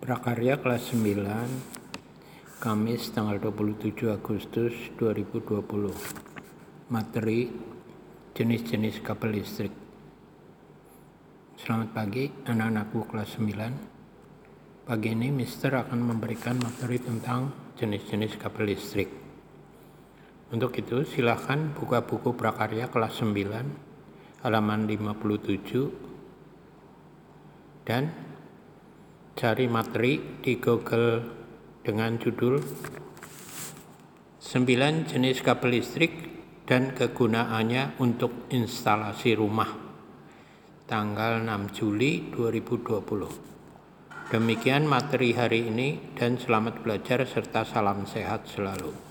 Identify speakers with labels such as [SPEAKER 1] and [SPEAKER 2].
[SPEAKER 1] Prakarya kelas 9 Kamis tanggal 27 Agustus 2020 Materi jenis-jenis kabel listrik. Selamat pagi anak-anakku kelas 9 Pagi ini Mister akan memberikan materi tentang jenis-jenis kabel listrik. Untuk itu silahkan buka buku prakarya kelas 9 halaman 57 dan cari materi di Google dengan judul 9 jenis kabel listrik dan kegunaannya untuk instalasi rumah tanggal 6 Juli 2020 demikian materi hari ini dan selamat belajar serta salam sehat selalu